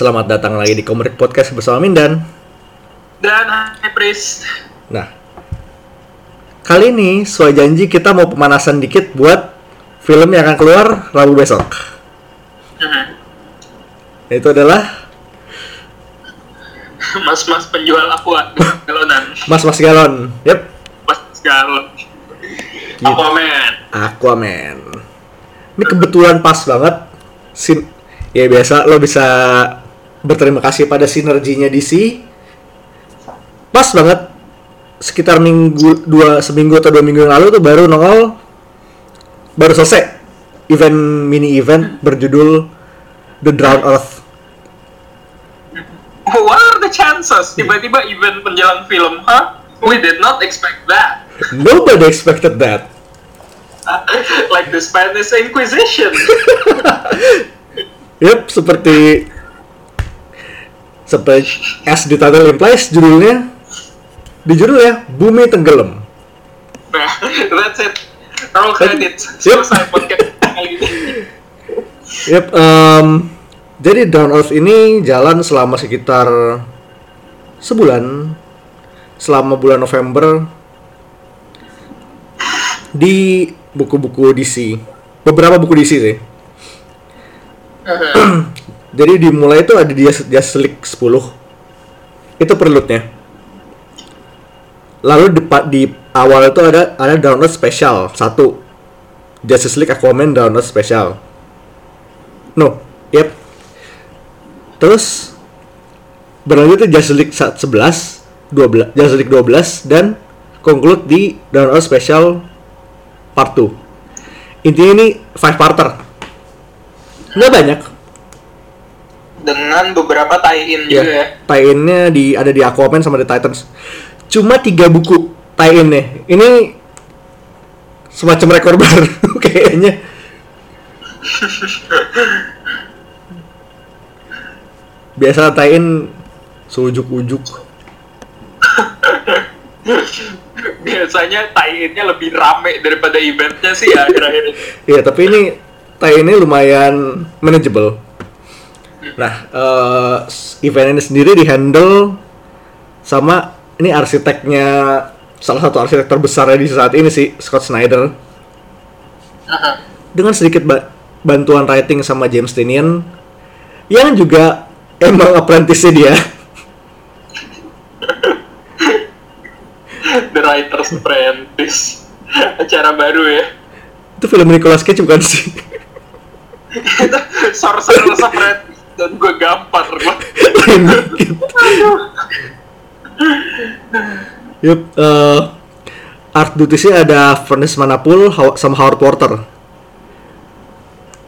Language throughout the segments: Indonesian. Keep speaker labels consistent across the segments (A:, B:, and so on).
A: Selamat datang lagi di Komerik Podcast bersama Mindan.
B: Dan Pris.
A: Nah, kali ini sesuai janji kita mau pemanasan dikit buat film yang akan keluar Rabu besok.
B: Mhm.
A: Itu adalah
B: Mas-mas penjual aqua galonan.
A: Mas Mas Galon. Yep,
B: Mas galon.
A: Gitu.
B: Aquaman.
A: Aquaman. Ini kebetulan pas banget. Sin ya biasa lo bisa berterima kasih pada sinerginya DC. Pas banget sekitar minggu dua seminggu atau dua minggu yang lalu tuh baru nongol baru selesai event mini event berjudul The Drowned Earth.
B: What are the chances? Tiba-tiba event penjalan film, huh? We did not expect that.
A: Nobody expected that.
B: like the Spanish Inquisition.
A: Yep, seperti seperti as di title implies judulnya di judulnya Bumi Tenggelam.
B: Nah, that's it. Roll credits.
A: Yep.
B: Selesai podcast kali ini.
A: Yep, em, jadi Down Earth ini jalan selama sekitar sebulan, selama bulan November di buku-buku DC, beberapa buku DC sih. Jadi dimulai itu ada di Just- Justice League 10 itu perlutnya. Lalu di, di awal itu ada ada Down Earth Special satu Justice League Aquaman Down Earth Special. No, yep. Terus berlanjut itu Justice League sa- 11, 12, Justice League 12 dan conclude di Down Earth Special Part 2. Intinya ini five parter. Nggak banyak.
B: Dengan beberapa tie-in juga ya.
A: Ya, tie-innya di ada di Aquaman sama di Titans. Cuma tiga buku tie-innya. Ini semacam rekor baru kayaknya. Biasa tie-in seujuk-ujuk.
B: Biasanya tie-innya lebih rame daripada eventnya sih ya akhir-akhir ini.
A: Iya, tapi ini tie-innya lumayan manageable. Nah, eh, event ini sendiri dihandle sama ini arsiteknya salah satu arsitek terbesar di saat ini sih Scott Snyder. Dengan sedikit ba- bantuan writing sama James Tynion yang juga emang apprentice dia.
B: The Writer's Apprentice. Acara baru ya?
A: Itu film Nicolas Cage bukan sih?
B: Itu Sorcerer's Apprentice dan gue gampar
A: dikit Yup, eh, art dutisnya ada Furnace Manapul sama Howard Porter.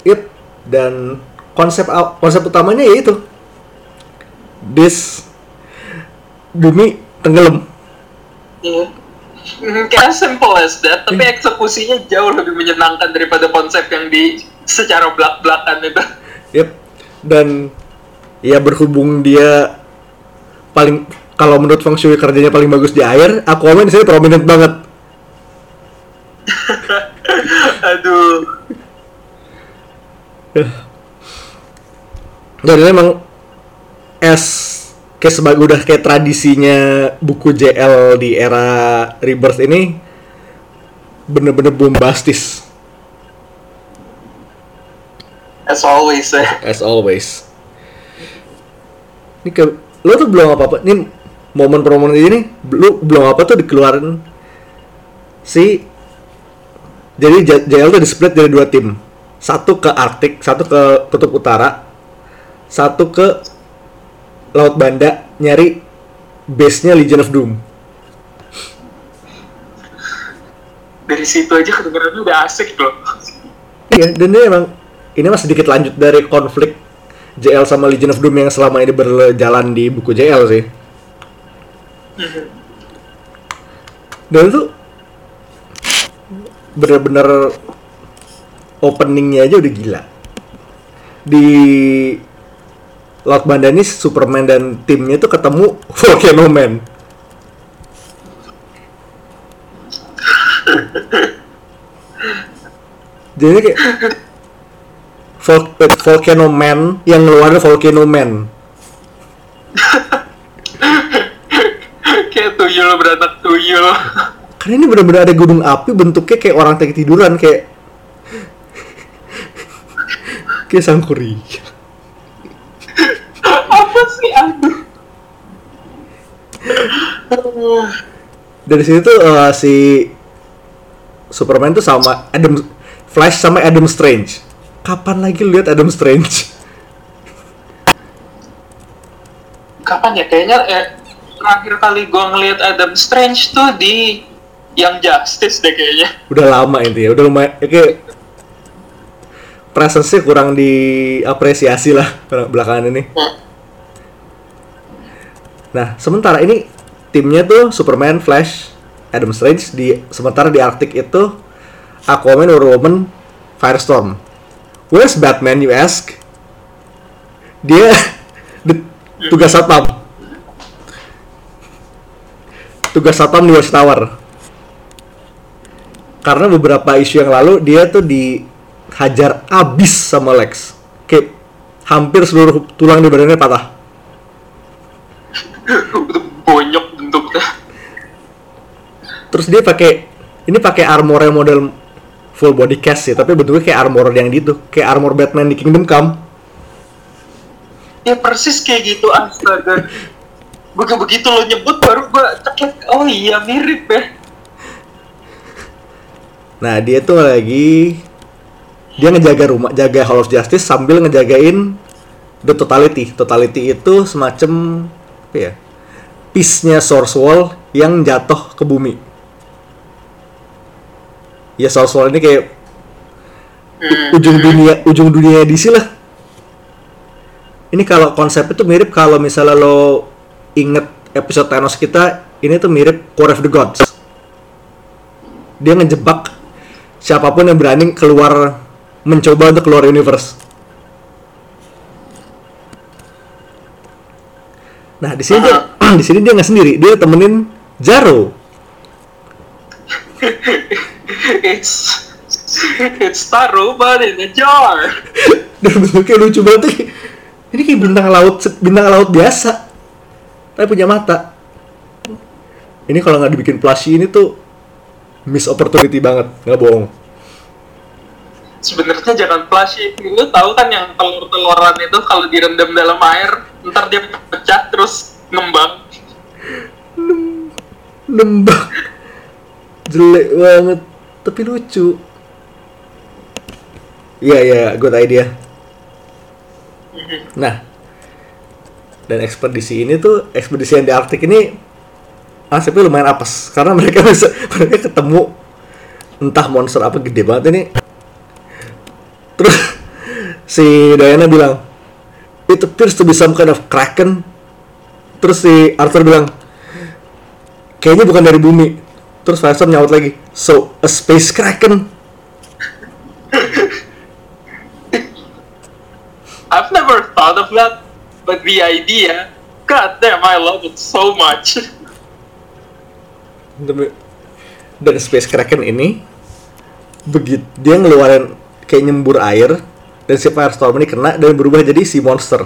A: Yup, dan konsep konsep utamanya yaitu this bumi tenggelam.
B: Iya. Hmm, Kayak simple as that, tapi eksekusinya jauh lebih menyenangkan daripada konsep yang di secara belak-belakan itu.
A: Yup, dan ya berhubung dia paling kalau menurut Feng Shui kerjanya paling bagus di air, Aquaman di sini prominent banget.
B: Aduh.
A: Dan ini emang es kayak sebagai udah kayak tradisinya buku JL di era Rebirth ini bener-bener bombastis
B: As always ya.
A: as always. Ini ke lo tuh belum apa-apa. Ini momen per momen ini lu belum apa tuh dikeluarin si jadi JL tuh di split dari dua tim. Satu ke Arktik, satu ke Kutub Utara, satu ke Laut Banda nyari base-nya Legion of Doom.
B: Dari situ aja kedengerannya udah asik loh.
A: Iya, dan ini emang ini mas sedikit lanjut dari konflik JL sama Legion of Doom yang selama ini berjalan di buku JL sih. Dan itu bener-bener openingnya aja udah gila. Di Laut Banda ini Superman dan timnya tuh ketemu Volcano Man. Jadi kayak Vol Volcano Man yang ngeluarin Volcano Man.
B: kayak tuyul beranak tuyul.
A: Karena ini benar-benar ada gunung api bentuknya kayak orang lagi tiduran kayak kayak sangkuri.
B: Apa sih aduh?
A: Dari situ uh, si Superman tuh sama Adam Flash sama Adam Strange Kapan lagi lihat Adam Strange?
B: Kapan ya? Kayaknya eh, terakhir kali gua ngeliat Adam Strange tuh di yang Justice deh kayaknya.
A: Udah lama intinya, udah lumayan ya kayak presence-nya kurang diapresiasi lah belakangan ini.
B: Hmm.
A: Nah, sementara ini timnya tuh Superman, Flash, Adam Strange di sementara di Arctic itu Aquaman, Wonder Woman, Firestorm. Where's Batman you ask? Dia di- tugas satpam. Tugas satpam di Watchtower. Karena beberapa isu yang lalu dia tuh dihajar abis sama Lex. Kayak hampir seluruh tulang di badannya patah.
B: Bonyok bentuknya.
A: terus dia pakai ini pakai armor yang model full body cast sih tapi bentuknya kayak armor yang di itu kayak armor Batman di Kingdom Come
B: Ya persis kayak gitu astaga. Begitu begitu lo nyebut baru gua cekek. Oh iya mirip ya.
A: nah dia tuh lagi dia ngejaga rumah jaga Hall of Justice sambil ngejagain the totality totality itu semacam apa ya piece-nya source wall yang jatuh ke bumi ya wall ini kayak
B: Hmm.
A: ujung dunia ujung dunia DC lah. Ini kalau konsep itu mirip kalau misalnya lo inget episode Thanos kita ini tuh mirip Core of the Gods. Dia ngejebak siapa pun yang berani keluar mencoba untuk keluar universe. Nah di sini dia di sini dia nggak sendiri dia temenin Jaro
B: It's it's Taro but in a jar.
A: dan bentuknya lucu banget ini kayak bintang laut bintang laut biasa tapi punya mata ini kalau nggak dibikin plushie ini tuh miss opportunity banget nggak bohong
B: Sebenarnya jangan flashy. Lu tahu kan yang telur-teluran itu kalau direndam dalam air, ntar dia pecah terus ngembang.
A: nembak jelek banget tapi lucu. Iya iya good idea. Nah dan ekspedisi ini tuh ekspedisi yang di Arktik ini nasibnya lumayan apes. Karena mereka bisa mereka ketemu entah monster apa gede banget ini. Terus si Diana bilang it appears to be some kind of kraken. Terus si Arthur bilang kayaknya bukan dari bumi terus Firestorm nyaut lagi so a space kraken.
B: I've never thought of that, but the idea, god damn, I love it so much.
A: Dan space kraken ini begitu dia ngeluarin kayak nyembur air dan si Firestorm ini kena dan berubah jadi si monster.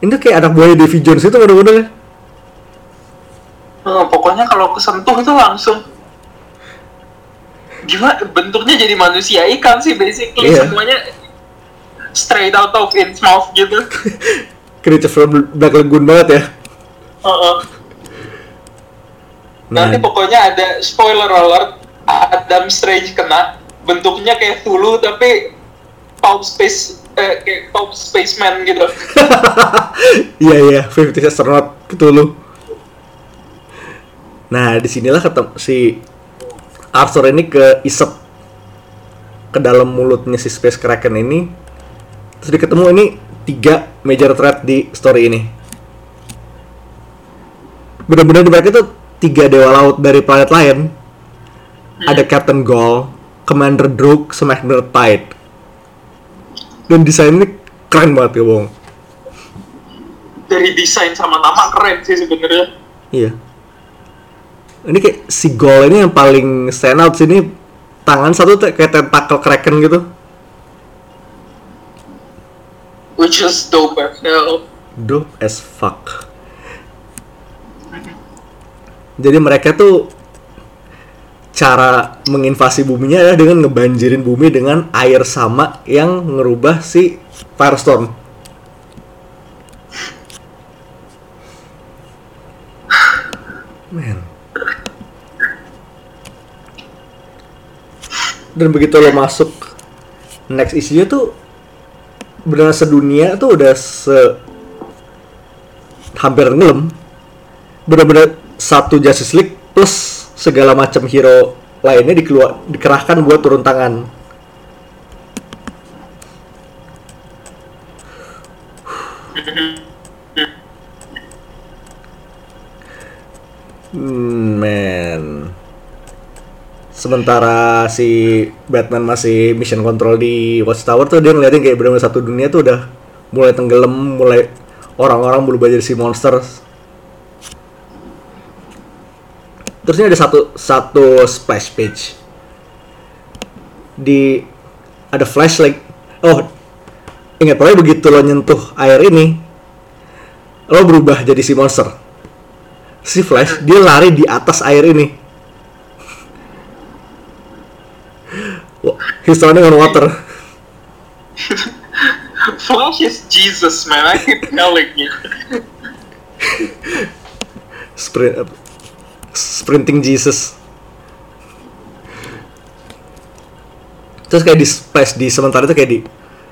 A: Ini tuh kayak anak buahnya Davy Jones itu bener-bener
B: Eh, pokoknya kalau kesentuh itu langsung gimana bentuknya jadi manusia ikan sih basically
A: Iya.
B: semuanya straight out of Innsmouth gitu.
A: creature from Black Lagoon banget ya
B: Heeh.
A: Nah.
B: Nanti pokoknya ada spoiler alert Adam Strange kena bentuknya kayak Hulu tapi Pulp Space eh, kayak Pulp Spaceman gitu.
A: Iya iya, Fifty Astronaut Cthulhu. Nah, di sinilah ketemu si Arthur ini ke isep ke dalam mulutnya si Space Kraken ini. Terus dia ketemu ini tiga major threat di story ini. Benar-benar di mereka itu tiga dewa laut dari planet lain. Ada Captain Gaul, Commander Druk, sama Admiral Tide. Dan desainnya keren banget ya, bohong.
B: Dari desain sama nama keren sih sebenarnya.
A: Iya. Ini kayak si Gol ini yang paling stand out sini tangan satu tuh kayak tentakel kraken gitu.
B: Which is dope as hell.
A: Dope as fuck. Jadi mereka tuh cara menginvasi buminya adalah dengan ngebanjirin bumi dengan air sama yang ngerubah si firestorm. Man. Dan begitu lo masuk next issue tuh benar sedunia tuh udah se hampir ngelem benar-benar satu Justice League plus segala macam hero lainnya dikeluar dikerahkan buat turun tangan Hmm. Sementara si Batman masih mission control di Watchtower tuh dia ngeliatin kayak benar-benar satu dunia tuh udah mulai tenggelam, mulai orang-orang berubah jadi si monster. Terus ini ada satu satu splash page di ada flashlight. Oh, ingat pokoknya begitu lo nyentuh air ini, lo berubah jadi si monster. Si Flash dia lari di atas air ini. He's running on water.
B: Flash is Jesus, man. I keep telling you.
A: Sprint, sprinting Jesus. Terus kayak di splash di sementara itu kayak di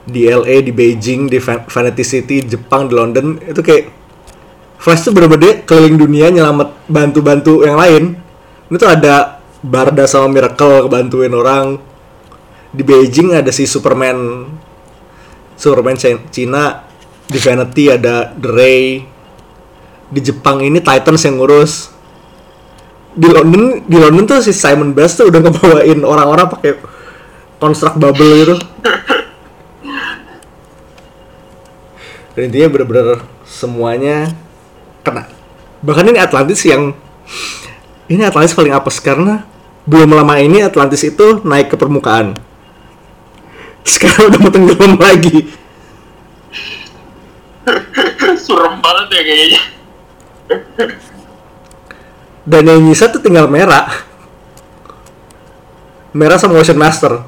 A: di LA, di Beijing, di Van- Vanity City, Jepang, di London itu kayak Flash tuh bener-bener keliling dunia nyelamat bantu-bantu yang lain. Ini tuh ada Barda sama Miracle bantuin orang. Di Beijing ada si Superman Superman Ci- Cina. Di Vanity ada The Ray. Di Jepang ini Titans yang ngurus. Di London di London tuh si Simon Bass tuh udah ngebawain orang-orang pakai konstruk bubble gitu. Dan intinya bener-bener semuanya kena. Bahkan ini Atlantis yang ini Atlantis paling apes karena belum lama ini Atlantis itu naik ke permukaan. Sekarang udah mau tenggelam lagi.
B: Surem banget ya kayaknya.
A: Dan yang nyisa tuh tinggal merah. Merah sama Ocean Master.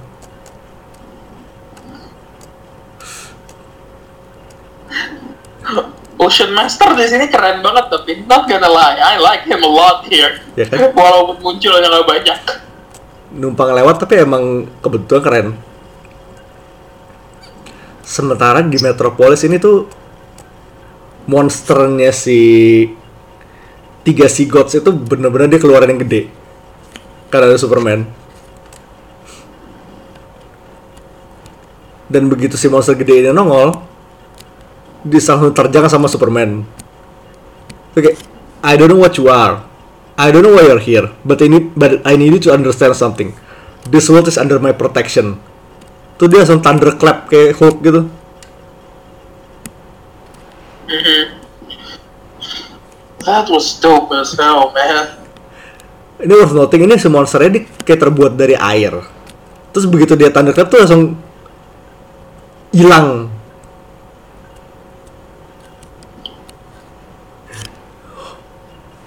B: Ocean Master di sini keren banget tapi not gonna lie, I like him a lot here.
A: Ya kan?
B: Walaupun munculnya nggak banyak.
A: Numpang lewat tapi emang kebetulan keren. Sementara di Metropolis ini tuh monsternya si tiga si gods itu bener-bener dia keluaran yang gede. Karena ada Superman. Dan begitu si monster gede ini nongol dia terjang sama Superman. Oke I don't know what you are. I don't know why you're here but I need but I need you to understand something. This world is under my protection tuh dia langsung thunderclap kayak Hulk gitu.
B: That was dope as hell, man.
A: ini worth noting ini si monsternya dia kayak terbuat dari air. Terus begitu dia thunderclap tuh langsung hilang.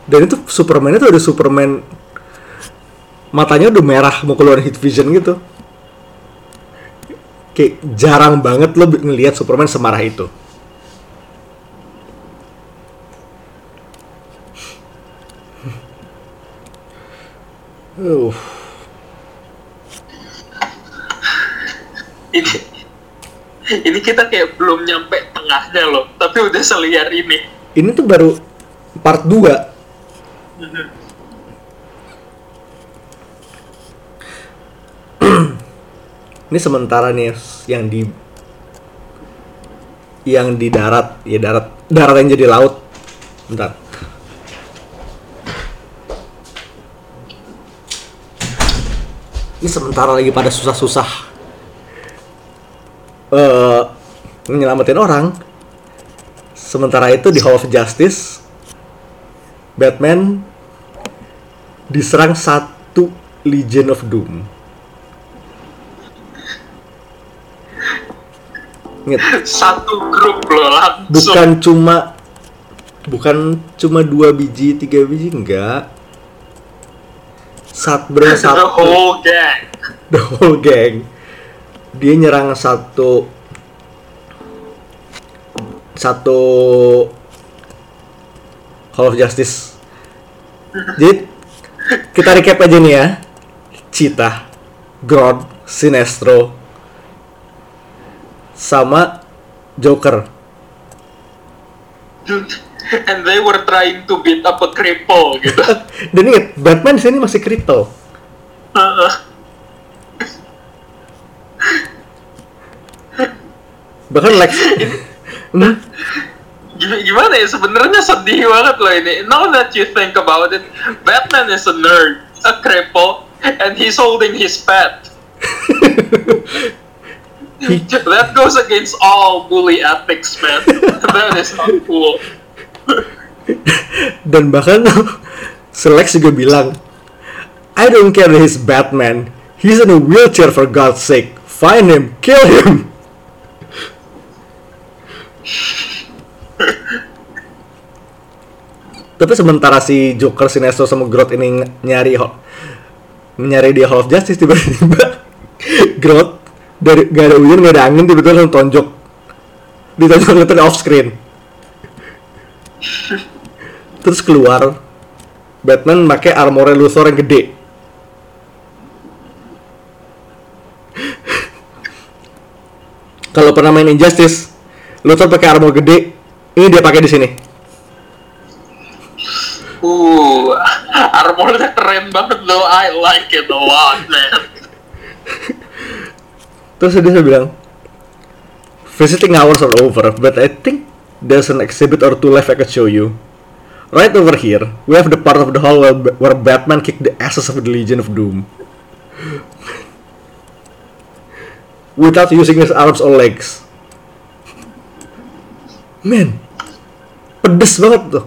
A: Dan itu Superman itu ada Superman matanya udah merah mau keluar heat vision gitu kayak jarang banget lo ngelihat Superman semarah itu uh.
B: Ini ini kita kayak belum nyampe tengahnya loh, tapi udah seliar ini.
A: ini tuh baru part 2 ini sementara nih yang di yang di darat. Ya darat darat yang jadi laut. Bentar. Ini sementara lagi pada susah-susah. Eh nyelamatin orang. Sementara itu di Hall of Justice Batman diserang satu Legion of Doom Ingat,
B: Satu grup loh langsung.
A: bukan cuma bukan cuma dua biji tiga biji enggak. Saat benar
B: The
A: satu.
B: whole gang.
A: the whole gang. Dia nyerang satu satu Hall of Justice. Jadi kita recap aja nih ya. Cheetah Grodd Sinestro sama Joker
B: And they were trying to beat up a cripple gitu.
A: dan inget Batman sini masih cripple
B: Heeh.
A: bahkan Lex Hmm?
B: Gim- gimana ya sebenarnya sedih banget loh ini. Now that you think about it, Batman is a nerd, a cripple, and he's holding his pet. that goes against all bully ethics, man. that is not cool.
A: dan bahkan Selex juga bilang I don't care that he's Batman he's in a wheelchair for God's sake find him kill him tapi sementara si Joker Sinestro sama Grodd ini nyari nyari di Hall of Justice tiba-tiba Grodd dari gak ada hujan gak ada angin tiba-tiba langsung tonjok. Ditonjok literally off screen. Terus keluar. Batman pakai armor Luthor yang gede. Kalau pernah main Injustice Luthor pakai armor gede. Ini dia pakai di sini.
B: Uh, armornya keren banget loh. I like it a lot, man.
A: Terus dia bilang visiting hours are over but I think there's an exhibit or two left I could show you. Right over here we have the part of the hall where, where Batman kicked the asses of the Legion of Doom. Without using his arms or legs. Man pedes banget tuh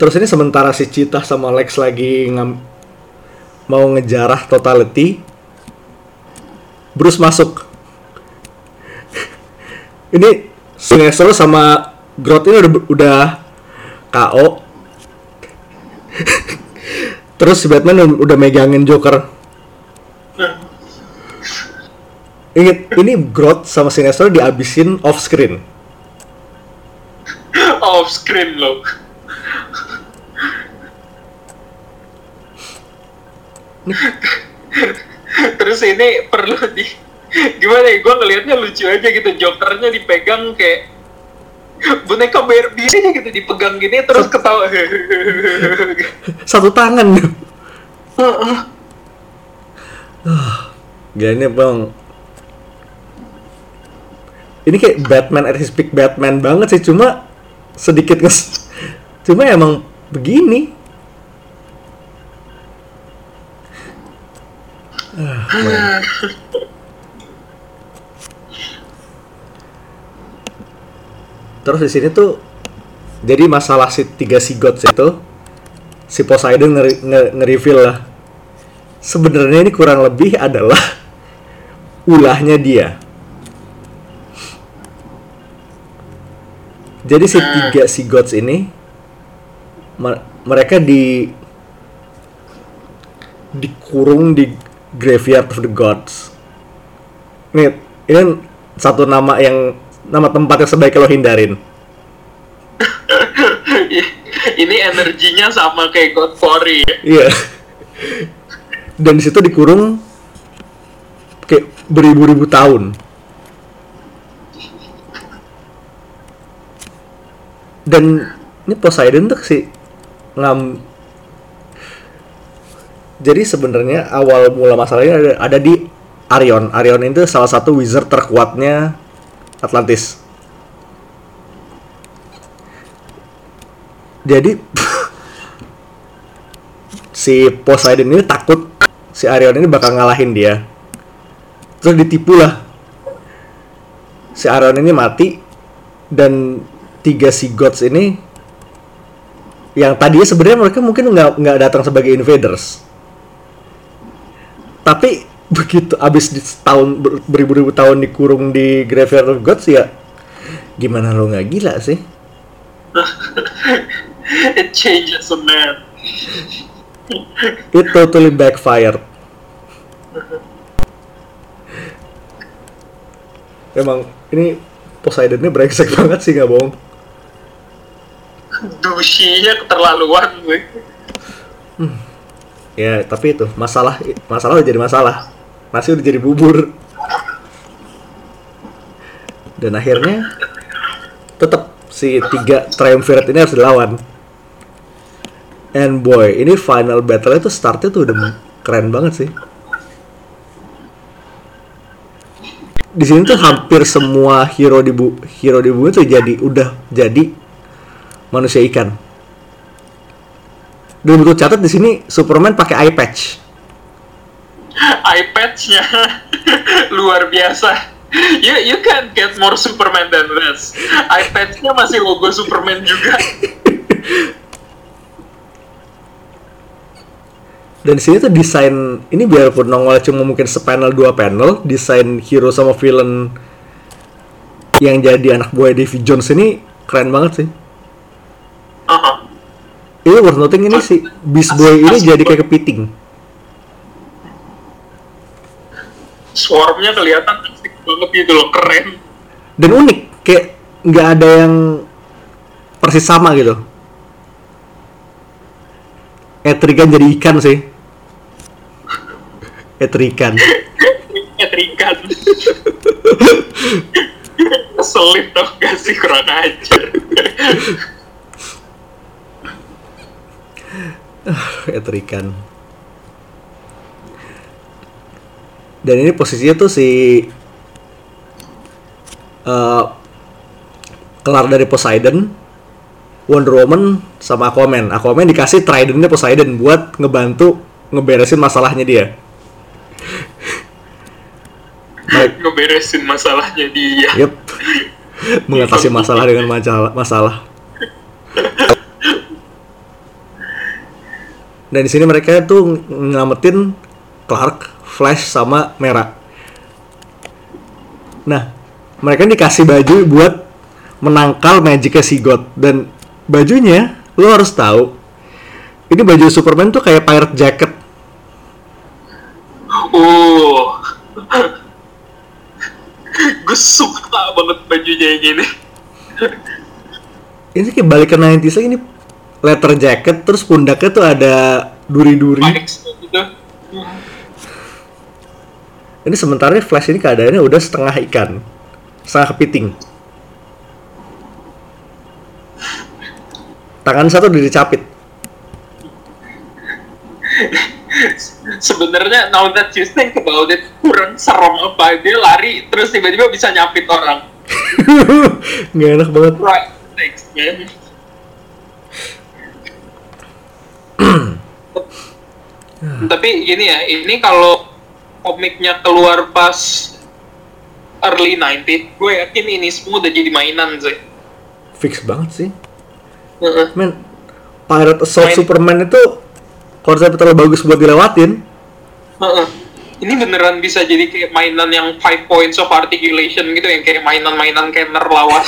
A: Terus ini sementara si Cita sama Lex lagi ngam mau ngejarah totality, Bruce masuk. ini Sinestro sama Grodd ini udah udah KO. Terus si Batman udah- megangin Joker. Ingat, ini Grodd sama Sinestro dihabisin off screen.
B: Off screen loh. Terus ini perlu di gimana ya? Gue ngelihatnya lucu aja gitu. Jokernya dipegang kayak boneka Barbie aja gitu dipegang gini terus ketawa.
A: Satu tangan. Gak ini bang Ini kayak Batman at his peak Batman banget sih Cuma sedikit nges Cuma emang begini Ah. Terus di sini tuh jadi masalah si tiga si gods itu si Poseidon nge- nge- nge-reveal lah sebenarnya ini kurang lebih adalah ulahnya dia. Jadi si tiga si gods ini mereka di dikurung di graveyard of the gods. Nih, ini satu nama yang nama tempat yang sebaiknya lo hindarin.
B: ini energinya sama kayak God Quarry ya.
A: Iya. Dan di situ dikurung kayak beribu-ribu tahun. Dan ini Poseidon tuh si ngam jadi sebenarnya awal mula masalahnya ada, ada di Arion. Arion itu salah satu wizard terkuatnya Atlantis. Jadi si Poseidon ini takut si Arion ini bakal ngalahin dia. Terus ditipu lah. Si Arion ini mati dan tiga si gods ini yang tadinya sebenarnya mereka mungkin nggak nggak datang sebagai invaders. Tapi begitu abis di tahun ber- beribu-ribu tahun dikurung di Graveyard of Gods ya gimana lo nggak gila sih
B: It changes a man.
A: it totally backfired emang ini Poseidon ini brengsek banget sih nggak bohong
B: Dushinya keterlaluan gue.
A: ya tapi itu masalah masalah udah jadi masalah. Nasi udah jadi bubur. Dan akhirnya tetap si tiga triumvirate ini harus dilawan. And boy ini final battle itu startnya tuh udah keren banget sih. Di sini tuh hampir semua hero di bu hero di bumi tuh jadi udah jadi manusia ikan dan betul catat di sini Superman pakai eye patch
B: iPad-nya luar biasa. You, you can't get more Superman than this. iPad-nya masih logo Superman juga.
A: dan di sini tuh desain ini biarpun nongol cuma mungkin sepanel dua panel desain hero sama villain yang jadi anak buah Davy Jones ini keren banget sih. Ini worth noting ini sih Beast Boy ini jadi kayak kepiting
B: Swarm-nya kelihatan asik banget gitu loh, keren.
A: dan unik kayak nggak ada yang persis sama gitu Etrigan jadi ikan sih Etrikan
B: Etrikan. Keselip dong gak sih kurang ajar.
A: Etrikan dan ini posisinya tuh si eh, kelar dari Poseidon Wonder Woman sama Aquaman Aquaman dikasih tridentnya Poseidon buat ngebantu ngeberesin masalahnya dia.
B: Ngeberesin masalahnya dia.
A: Yep. Mengatasi masalah dengan masalah. masalah. Dan di sini mereka tuh ngelametin Clark, Flash sama Merah. Nah, mereka dikasih baju buat menangkal magicnya si God dan bajunya lo harus tahu ini baju Superman tuh kayak pirate jacket
B: Oh. Gue suka banget bajunya yang gini.
A: ini kayak balik ke 90s lagi ini leather jacket terus pundaknya tuh ada duri-duri
B: gitu.
A: ini sementara Flash ini keadaannya udah setengah ikan setengah kepiting tangan satu udah dicapit
B: Sebenarnya now that you think about it kurang serem apa dia lari terus tiba-tiba bisa nyapit orang.
A: nggak enak banget
B: Right, thanks man. Tapi gini ya, ini kalau komiknya keluar pas early 90 gue yakin ini semua udah jadi mainan sih.
A: fix banget sih
B: Heeh.
A: men Pirate Assault
B: Main-
A: Superman itu konsep terlalu bagus buat dilewatin
B: Heeh. Ini beneran bisa jadi kayak mainan yang five points of articulation gitu yang kayak mainan-mainan Kenner lawas.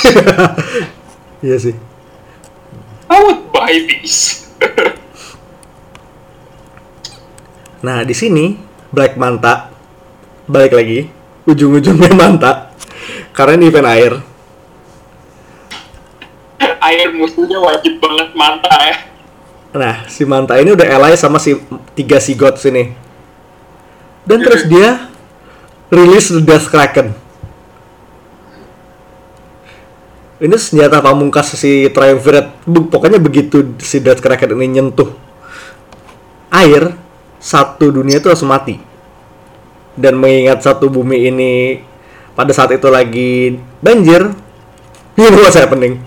A: iya sih
B: I would buy this.
A: nah di sini Black Manta balik lagi ujung-ujungnya Manta karena ini event air
B: Air musuhnya wajib banget manta ya.
A: Nah, si Manta ini udah ally sama si tiga si gods ini. Dan terus dia rilis the Death Kraken. Ini senjata pamungkas si Triumvirate. Pokoknya begitu si Death Kraken ini nyentuh air, satu dunia itu langsung mati. Dan mengingat satu bumi ini pada saat itu lagi banjir, ini what's happening.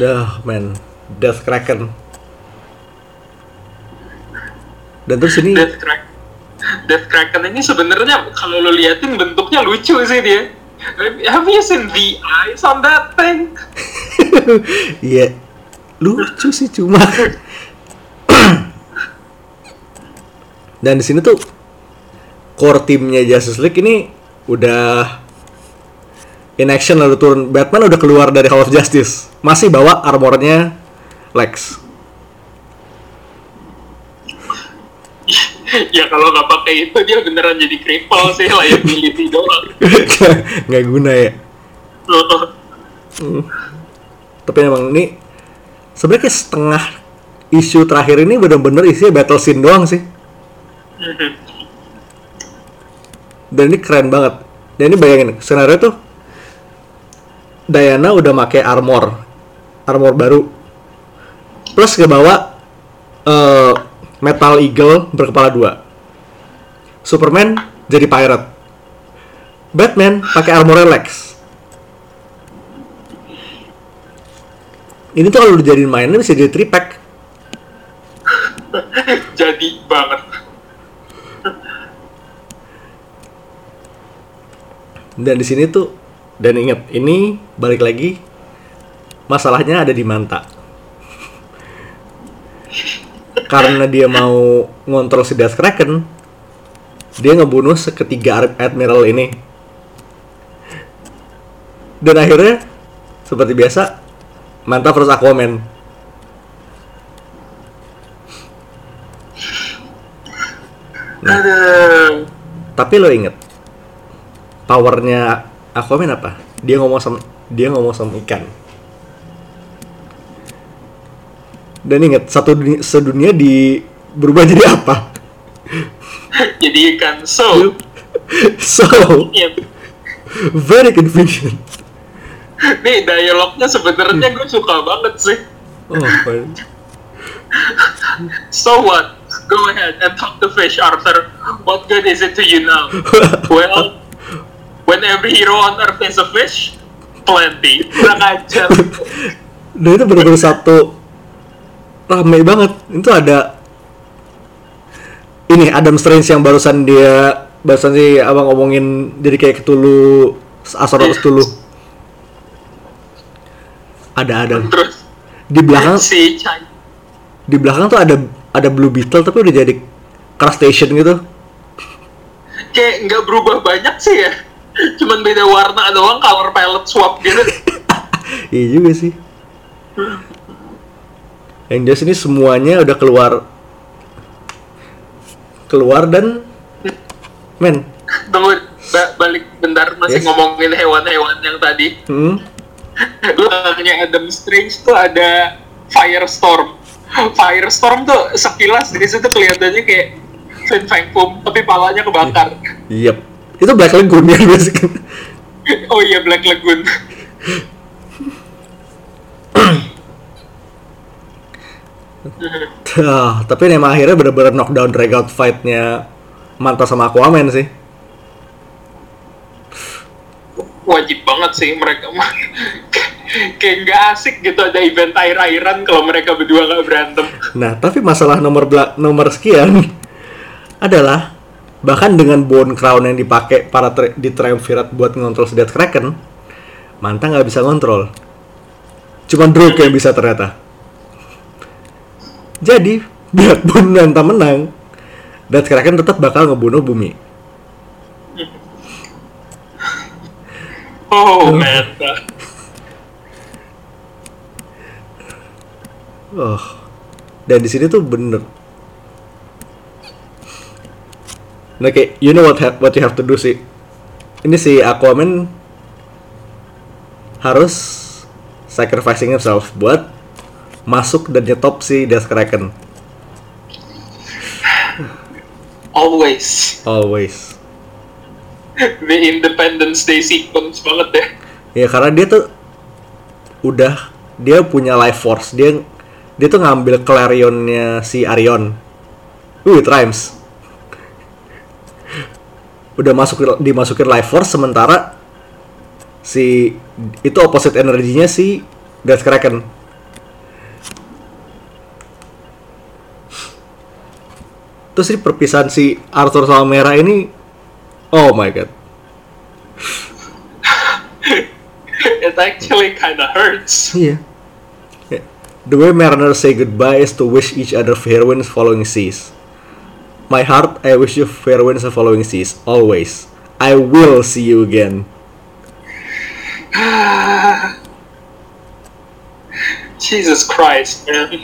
A: Dah, man. Death Kraken. Dan terus ini
B: Death. Death Kraken ini sebenarnya kalau lo liatin bentuknya lucu sih dia. Have you seen the eyes on that thing?
A: Iya. lucu sih cuma dan di sini tuh core timnya Justice League ini udah in action lalu turun Batman udah keluar dari Hall of Justice masih bawa armornya Lex
B: ya kalau nggak pakai itu dia beneran jadi cripple sih liability doang.
A: Nggak guna ya? Tapi emang ini sebenarnya setengah isu terakhir ini bener-bener isinya battle scene doang sih. Dan ini keren banget. Dan ini bayangin skenario tuh Diana udah make armor. Armor baru. Plus ke bawah eh, metal eagle berkepala dua. Superman jadi pirate. Batman pakai armor Lex ini tuh kalau dijadiin mainnya bisa jadi tripack.
B: Jadi banget.
A: Dan di sini tuh dan ingat ini balik lagi masalahnya ada di Manta karena dia mau ngontrol si Death Kraken dia ngebunuh seketiga Ad- admiral ini. Dan akhirnya seperti biasa Manta versus Aquaman.
B: Aduh.
A: tapi lo inget powernya Aquaman apa? Dia ngomong sama dia ngomong sama ikan dan inget satu dunia, sedunia di berubah jadi apa?
B: Jadi ikan so.
A: So. Very convenient.
B: Nih dialognya sebenarnya gue suka banget sih.
A: Oh, fine.
B: so what? Go ahead and talk to fish Arthur. What good is it to you now? Well when every hero on earth is a fish plenty kurang ajar.
A: Dan itu benar-benar satu rame banget. Itu ada ini Adam Strange yang barusan dia barusan sih abang ngomongin jadi kayak ketulu astronot ketulu ada Adam.
B: Terus?
A: Di belakang
B: si Chai.
A: di belakang tuh ada ada Blue Beetle tapi udah jadi crash station gitu.
B: Kayak nggak berubah banyak sih ya. Cuman beda warna doang color palette swap gitu.
A: Iya juga sih yang jelas ini semuanya udah keluar. Keluar dan men.
B: Tunggu ba- balik bentar masih
A: Yes.
B: ngomongin hewan-hewan yang tadi.
A: Hmm,
B: lu belakangnya Adam Strange tuh ada Firestorm. Firestorm tuh sekilas di situ kelihatannya kayak Fin Fang Foom tapi palanya kebakar.
A: Yep. Itu Black Lagoon ya basically.
B: Oh iya Black Lagoon
A: Ah, tapi emang akhirnya bener-bener knockdown drag out fight-nya Manta sama Aquaman sih
B: wajib banget sih mereka mah kayak nggak asik gitu ada event air-airan kalau mereka berdua nggak berantem
A: Nah, tapi masalah nomor bela- nomor sekian adalah bahkan dengan bone crown yang dipakai para tri- di Triumvirate buat ngontrol Death Kraken, Manta nggak bisa ngontrol. Cuman Drake yang bisa ternyata. Jadi, biarpun Manta menang, Death Kraken tetap bakal ngebunuh bumi.
B: oh man
A: Oh. Dan di sini tuh bener. Nah, kayak you know what ha- what you have to do sih. Ini si Aquaman harus sacrificing himself buat masuk dan nyetop si Death Kraken.
B: always
A: Always.
B: the Independence Day sequence banget ya
A: Ya karena dia tuh udah dia punya life force. Dia dia tuh ngambil Clarionnya si Arion. Uh, it rhymes. Udah masuk dimasukin life force sementara si itu opposite energinya si Death Kraken. Terus ini perpisahan si Arthur sama Mera ini Oh my god.
B: it actually kinda hurts
A: Iya. Ya. The way mariners say goodbye is to wish each other fair winds following seas. My heart, I wish you fair winds following seas, always. I will see you again.
B: Jesus Christ, man.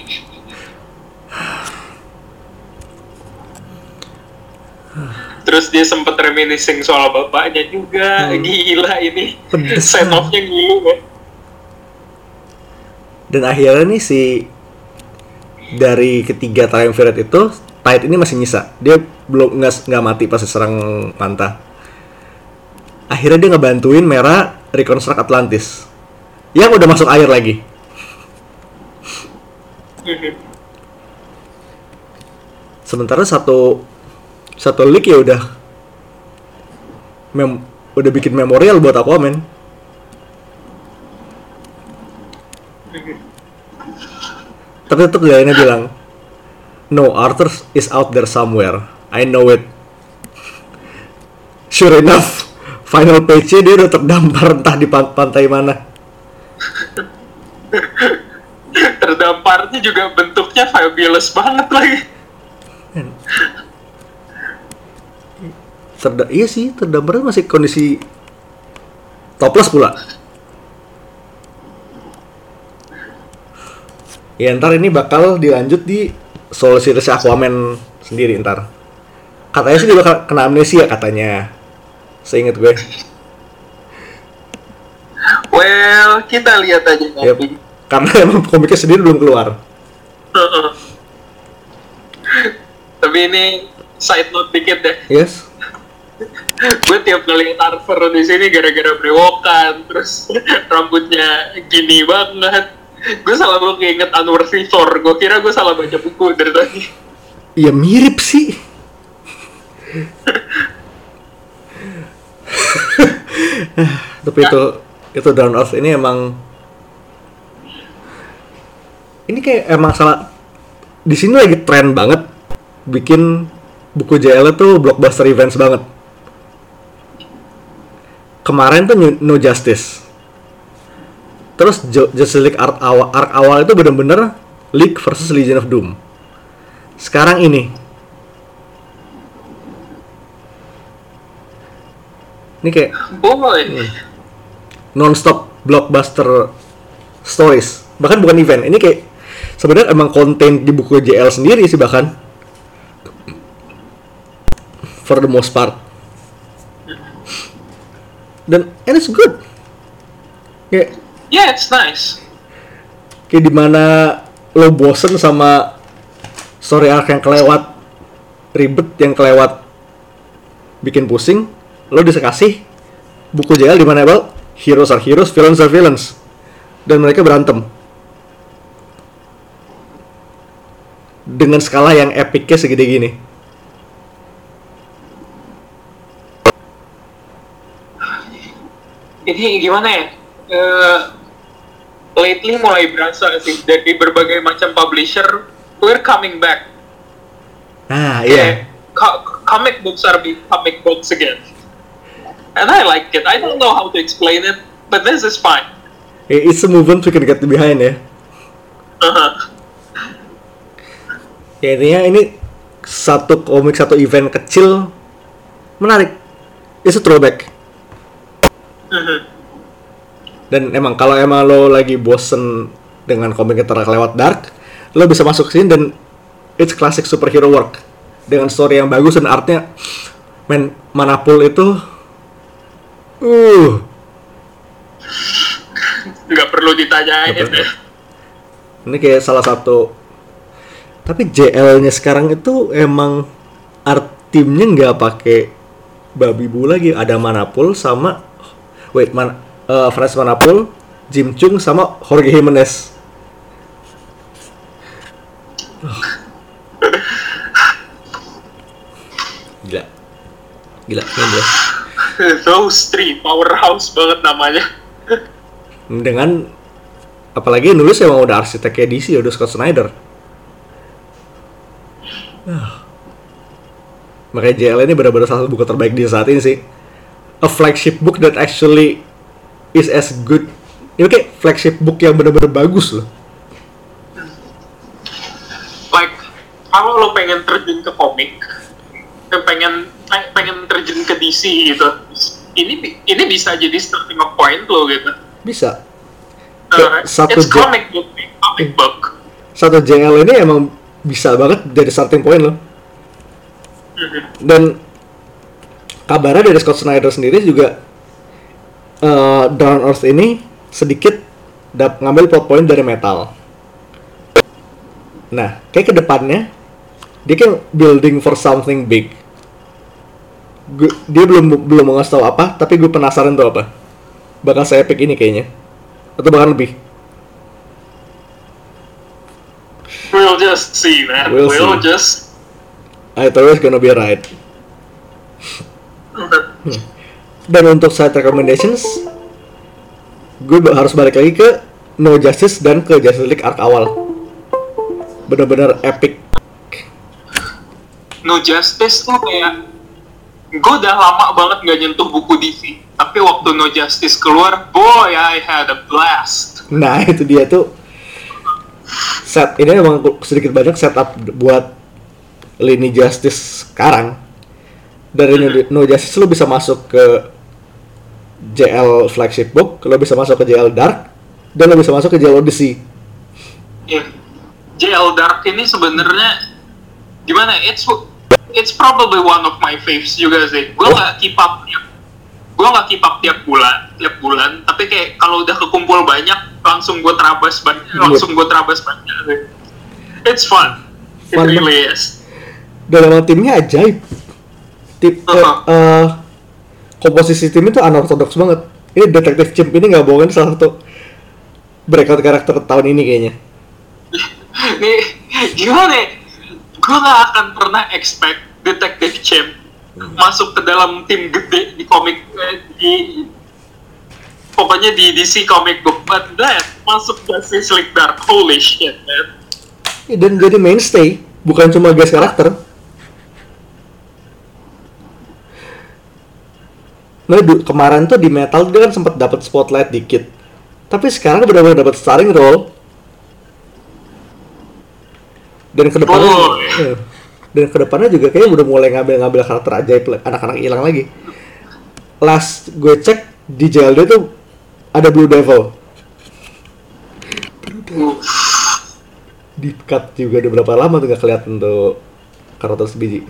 B: Terus dia sempat reminiscing soal bapaknya juga.
A: Hmm.
B: Gila ini. Send off-nya ngilu ya.
A: Dan akhirnya nih si dari ketiga triumvirate itu Tide ini masih nyisa. Dia belum nggak nggak mati pas diserang Manta. Akhirnya dia ngebantuin Mera reconstruct Atlantis. Yang udah masuk air lagi.
B: Mhm.
A: Sementara satu satu leak ya udah mem, udah bikin memorial buat Aquaman. Tapi tetap Diana bilang, No, Arthur is out there somewhere. I know it. Sure enough, final page-nya dia udah terdampar entah di pan- pantai mana.
B: Terdamparnya juga bentuknya fabulous banget lagi.
A: Terda iya sih, terdamparnya masih kondisi toples pula. Ya ntar ini bakal dilanjut di solo series Aquaman sendiri ntar. Katanya sih dia bakal kena amnesia katanya. Seingat gue.
B: Well, kita lihat aja nanti.
A: karena emang komiknya sendiri belum keluar.
B: Tapi ini side note dikit deh.
A: Yes.
B: Gue tiap ngeliat Arthur di sini gara-gara brewokan, terus rambutnya gini banget. Gue selalu keinget Unworthy Thor. Gue kira gue salah baca buku dari tadi.
A: Ya mirip sih. Tapi itu itu Down Earth ini emang ini kayak emang salah di sini lagi tren banget bikin buku JL itu blockbuster events banget. Kemarin tuh New- No Justice. Terus Justice League arc awal, arc awal itu bener-bener League versus Legion of Doom. Sekarang ini. Ini kayak
B: Boy.
A: non-stop blockbuster stories. Bahkan bukan event. Ini kayak sebenarnya emang konten di buku JL sendiri sih bahkan. For the most part. Dan and it's good. Kayak
B: Yeah, it's nice.
A: kayak di mana lo bosen sama story arc yang kelewat ribet yang kelewat bikin pusing lo bisa kasih buku JL di mana well heroes are heroes villains are villains dan mereka berantem dengan skala yang epicnya segede gini
B: Ini gimana ya? Eh, lately mulai berasa sih dari berbagai macam publisher, we're coming back. Kayak,
A: iya
B: co- comic books are being comic books again. And I like it. I don't know how to explain it, but this is fine.
A: it's a movement we can get behind ya
B: Uh-huh.
A: ya intinya ini satu komik satu event kecil menarik it's a throwback
B: Mhm.
A: dan emang kalau emang lo lagi bosen dengan komik yang terlewat dark lo bisa masuk sini dan it's classic superhero work dengan story yang bagus dan artnya men manapul itu uh
B: Nggak perlu ditanyain
A: Nggak perlu.
B: ya.
A: ini kayak salah satu tapi JL-nya sekarang itu emang art timnya nggak pakai babi bu lagi ada Manapul sama wait man eh Franz Manapul Jim Chung sama Jorge Jimenez gila. Gila gila
B: Those three, powerhouse banget namanya.
A: dengan apalagi nulis emang udah arsiteknya DC udah Scott Snyder. Ah. makanya JL ini benar-benar salah satu buku terbaik di saat ini sih a flagship book that actually is as good ini kayak flagship book yang benar-benar bagus loh
B: kalau lo pengen terjun ke komik eh, pengen pe- pengen terjun ke DC gitu ini ini bisa jadi starting point lo gitu
A: Bisa.
B: Uh,
A: Satu
B: it's comic book comic book
A: Satu JL ini emang bisa banget jadi starting point loh.
B: Mhm.
A: Dan kabarnya dari Scott Snyder sendiri juga eh Down Earth ini sedikit dap ngambil plot point dari metal. Nah, kayak ke depannya dia kan building for something big. Gu- dia belum belum mau ngasih tahu apa, tapi gue penasaran tuh apa. Bakal saya epic ini kayaknya, atau bahkan lebih.
B: we'll just see man
A: We'll
B: we'll,
A: see.
B: just
A: I thought it was gonna be right. Dan untuk side recommendations, gue harus balik lagi ke No Justice dan ke Justice League arc awal. Bener-bener epic.
B: No Justice tuh kayak gue udah lama banget nggak nyentuh buku DC tapi waktu No Justice keluar boy I had a blast
A: Nah itu dia tuh set ini emang sedikit banyak setup buat lini Justice sekarang. Dari No, No Justice lo bisa masuk ke JL flagship book, lo bisa masuk ke JL Dark, dan lo bisa masuk ke JL Odyssey.
B: ya JL Dark ini sebenarnya gimana? It's it's probably one of my faves juga sih. Gue nggak keep up tiap gue nggak keep up tiap bulan tiap bulan. Tapi kayak kalau udah kekumpul banyak langsung gue terabas banyak langsung gue terabas banyak sih. It's fun. It
A: Fun
B: really is.
A: Emang timnya ajaib tip eh,
B: Uh-huh.
A: eh, komposisi tim itu unorthodox banget. Ini detektif Chimp ini nggak bohongin salah satu breakout karakter tahun ini kayaknya.
B: Nih gimana ya? gue gak akan pernah expect Detective Champ masuk ke dalam tim gede di komik eh, di pokoknya di DC comic book. But that masuk Justice League Dark. Holy shit man.
A: Dan jadi mainstay bukan cuma guest karakter nah du- kemarin tuh di metal dia kan sempat dapat spotlight dikit. Tapi sekarang benar-benar dapat starring role dan ke depannya
B: Oh.
A: eh, dan ke depannya juga kayaknya udah mulai ngambil-ngambil karakter ajaib anak-anak hilang lagi. Last gue cek di JLD tuh ada Blue Devil. Di cut juga udah berapa lama tuh gak kelihatan tuh karakter sebiji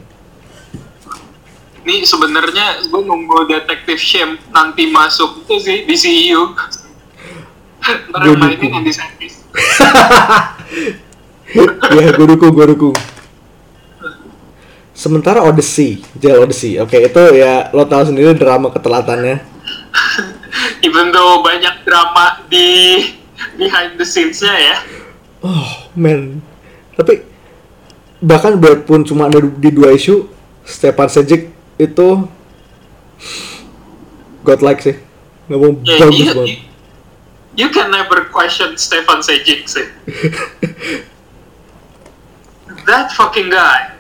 B: ini sebenarnya gue nunggu Detective Champ nanti masuk itu sih di CU ntar yang mainin
A: dukung.
B: Andy Serkis
A: ya gue dukung gue dukung. Sementara Odyssey JL Odyssey. Oke itu ya lo tahu sendiri drama ketelatannya.
B: Even though banyak drama di behind the scenes-nya ya.
A: Oh man. Tapi bahkan biarpun cuma ada di dua isu Stepan Sejic itu godlike sih nggak mau
B: Ya,
A: bagus
B: you,
A: banget
B: you, you can never question Stefan Sejic sih. That fucking guy.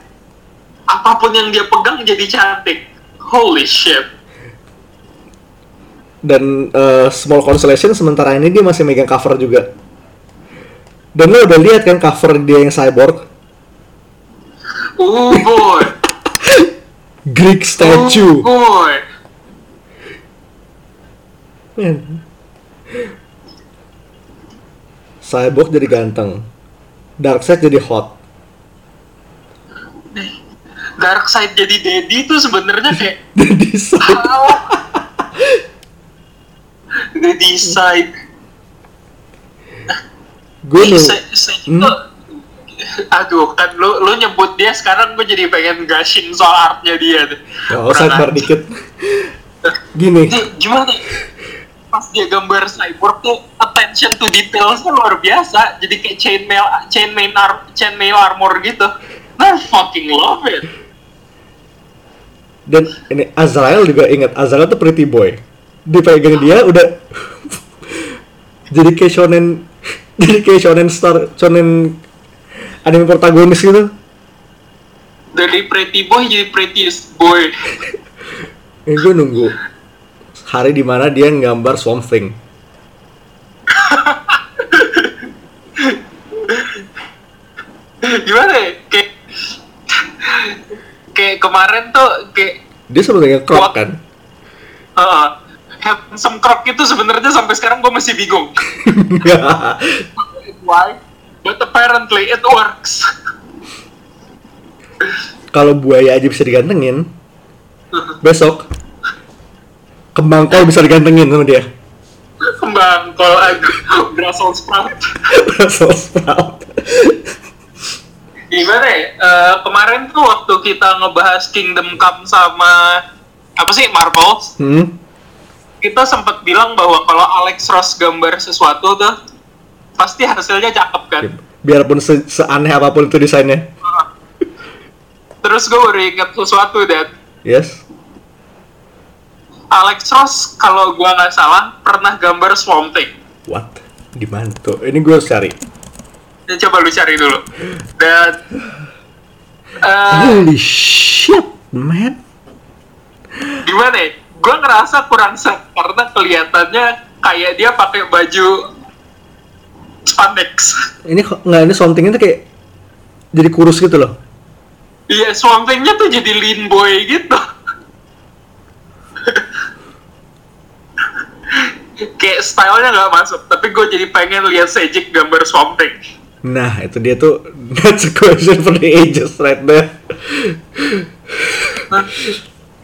B: Apa pun yang dia pegang jadi cantik. Holy shit.
A: dan eh, Small Constellation sementara ini dia masih megang cover juga dan lo udah lihat kan cover dia yang cyborg
B: Oh boy.
A: Greek statue
B: Oh boy.
A: Man. Cyborg jadi ganteng. Darkseid jadi hot.
B: Darkseid jadi daddy itu sebenarnya kayak
A: Jadi side.
B: daddy side.
A: Gue
B: Ih,
A: nih,
B: se- se- itu aduh kan lu lu nyebut dia sekarang gue jadi pengen gushing soal artnya dia tuh.
A: Gak usah
B: Kurang
A: bar
B: ajar.
A: dikit. Gini,
B: Ini gimana pas dia gambar cyborg tuh attention to detailsnya luar biasa jadi kayak chainmail chainmail ar chainmail armor gitu I fucking love it
A: dan ini Azrael juga ingat Azrael tuh pretty boy. Dipegang dia udah jadi kayak shonen jadi kayak shonen star shonen anime protagonis gitu.
B: dari pretty boy jadi prettiest boy
A: Ini gue nunggu hari di mana dia nggambar Swamp Thing.
B: gimana ya kayak kemarin tuh kayak
A: Dia sebenarnya
B: What?
A: kan.
B: uh, handsome croc itu sebenarnya sampai sekarang gue masih bingung. Why? But apparently it works.
A: Kalau buaya aja bisa digantengin, besok kembang kol bisa digantengin sama dia.
B: Kembang kalau Brussels sprout.
A: Brussels sprout.
B: Gimana ya? Eh, kemarin tuh waktu kita ngebahas Kingdom Come sama apa sih Marvel,
A: Hmm.
B: kita sempat bilang bahwa kalau Alex Ross gambar sesuatu tuh pasti hasilnya cakep kan.
A: Biarpun se- seaneh apa pun itu desainnya.
B: Terus gue baru ingat sesuatu dan
A: Yes.
B: Alex Ross kalau gua nggak salah pernah gambar Swamp Thing.
A: What? Di mana tuh? Ini gue harus cari.
B: Ya, coba lu cari dulu. Dan eh,
A: Holy shit, man.
B: gimana ya? Gue ngerasa kurang set karena kelihatannya kayak dia pakai baju spandex.
A: Ini nggak ini something itu kayak jadi kurus gitu loh.
B: Iya, Thing-nya tuh jadi lean boy gitu. kayak stylenya nggak masuk, tapi gue jadi pengen lihat Sejik gambar Swamp Thing.
A: Nah, itu dia tuh that's a question for the ages right there.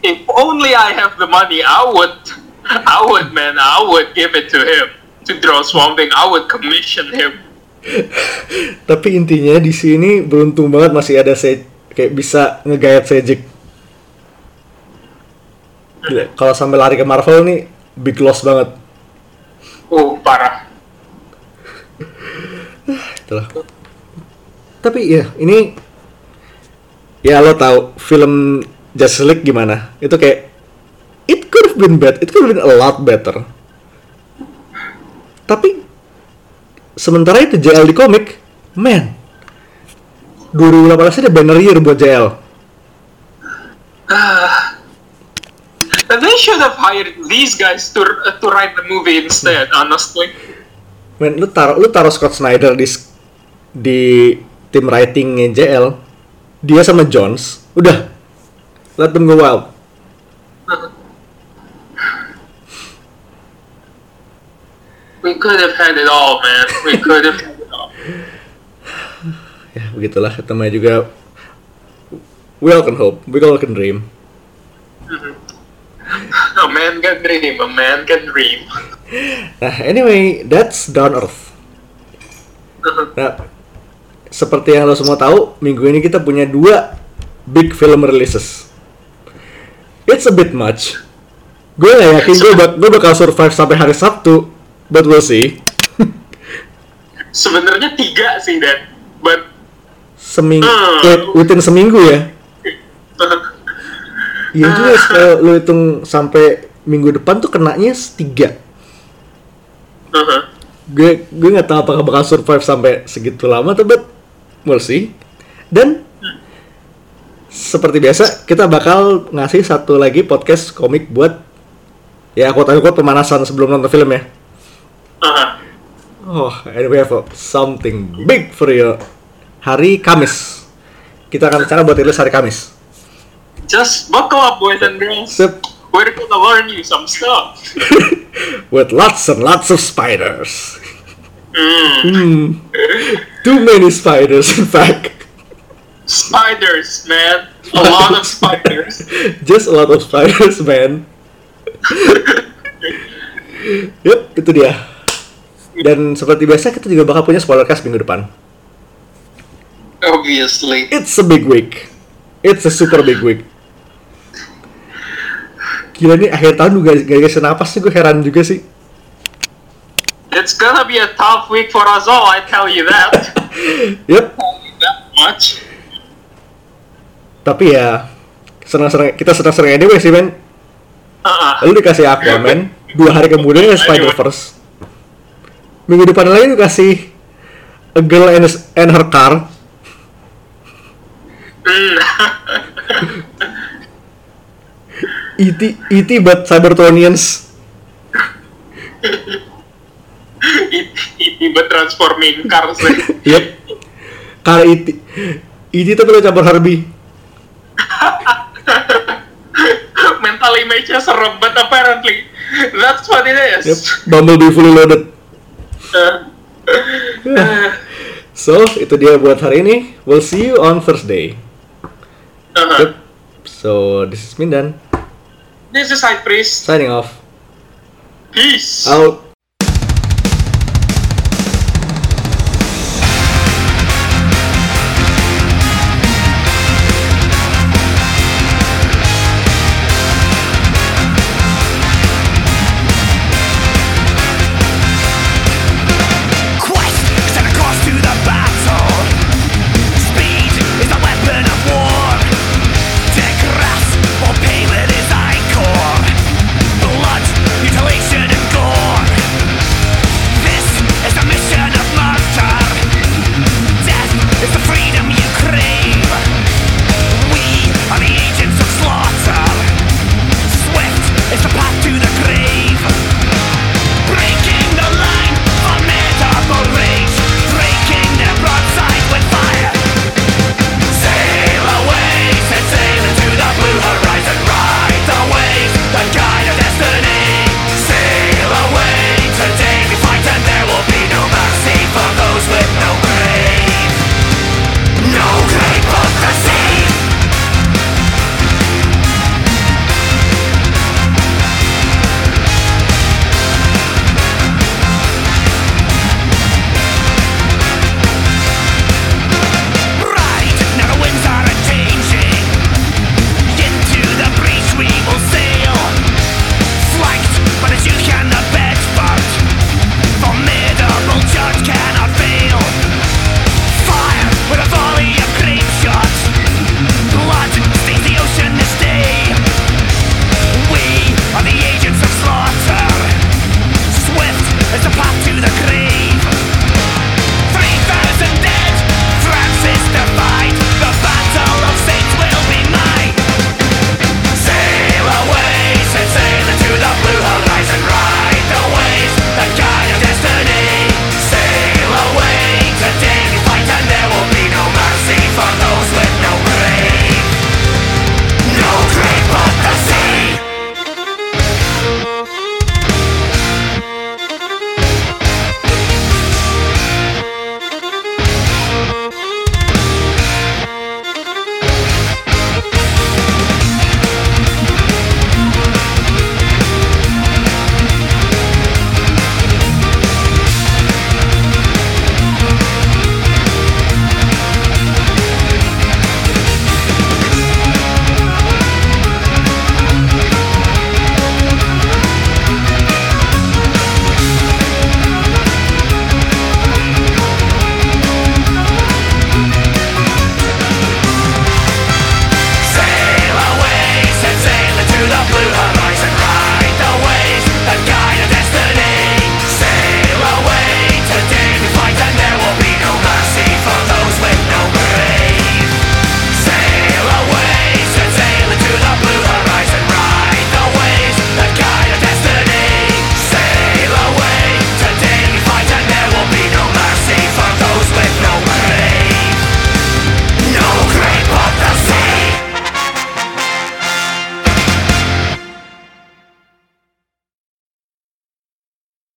B: If only I have the money, I would, I would, man, I would give it to him to draw Swamp Thing. I would commission him.
A: Tapi intinya di sini beruntung banget masih ada se kayak bisa ngegayat Sejik. Kalau sampai lari ke Marvel nih big loss banget.
B: Oh, parah.
A: Itulah. Tapi ya, ini ya lo tahu film Justice League gimana? Itu kayak it could have been bad, it could have been a lot better. Tapi sementara itu JL di komik, man, 2018 ada banner year buat JL.
B: They should have hired these guys to uh, to write the movie instead. Honestly.
A: Man, lu taruh lu taruh Scott Snyder di di tim writingnya JL, dia sama Jones, udah let them go wild.
B: We could have had it all, man. We could have had it all.
A: ya begitulah. Namanya juga we all can hope. We all can dream.
B: A man can dream. A man can dream.
A: nah anyway that's down earth. Nah seperti yang lo semua tahu minggu ini kita punya dua big film releases. It's a bit much. Gue gak yakin gue, bak gue bakal survive sampai hari Sabtu but we'll see
B: Sebenarnya tiga sih, Dan. But
A: seminggu
B: Hmm.
A: within seminggu ya Iya juga kalau lo hitung sampai minggu depan tuh kenanya tiga
B: uh-huh.
A: gue gue nggak tahu apakah bakal survive sampai segitu lama tapi we'll see dan seperti biasa kita bakal ngasih satu lagi podcast komik buat ya aku tahu kok pemanasan sebelum nonton film ya
B: Uh-huh.
A: oh and we have a- something big for you hari Kamis kita akan bicara buat rilis hari Kamis
B: Just buckle up, boys and girls.
A: Sip.
B: We're gonna learn you some stuff.
A: with lots and lots of spiders
B: Mm.
A: hmm. too many spiders in fact
B: Spiders, man. A lot of spiders.
A: Just a lot of spiders, man. Yup, itu dia. Dan seperti biasa kita juga bakal punya spoiler cast minggu depan.
B: Obviously.
A: It's a big week. It's a super big week. Gila nih akhir tahun juga gak dikasih napas sih gue heran juga sih.
B: It's gonna be a tough week for us all, I tell you that. You that much.
A: tapi ya senang-senang kita senang-senang anyway sih men.
B: Uh-uh.
A: Lalu dikasih Aquaman, dua hari kemudian ya Spider-Verse. Minggu depan lagi dikasih A Girl and, and Her Car.
B: Mm.
A: E.T. E.T. E but Cybertronians.
B: Tiba transforming cars.
A: Yep. Car E.T. E.T. tapi lo campur Herbie.
B: image-nya serem, but apparently that's what it is.
A: Yep, Bumblebee fully loaded. So, itu dia buat hari ini. We'll see you on Thursday.
B: uh-huh.
A: Yep. So, this is Mindan
B: This is High Priest.
A: signing off.
B: Peace.
A: Out.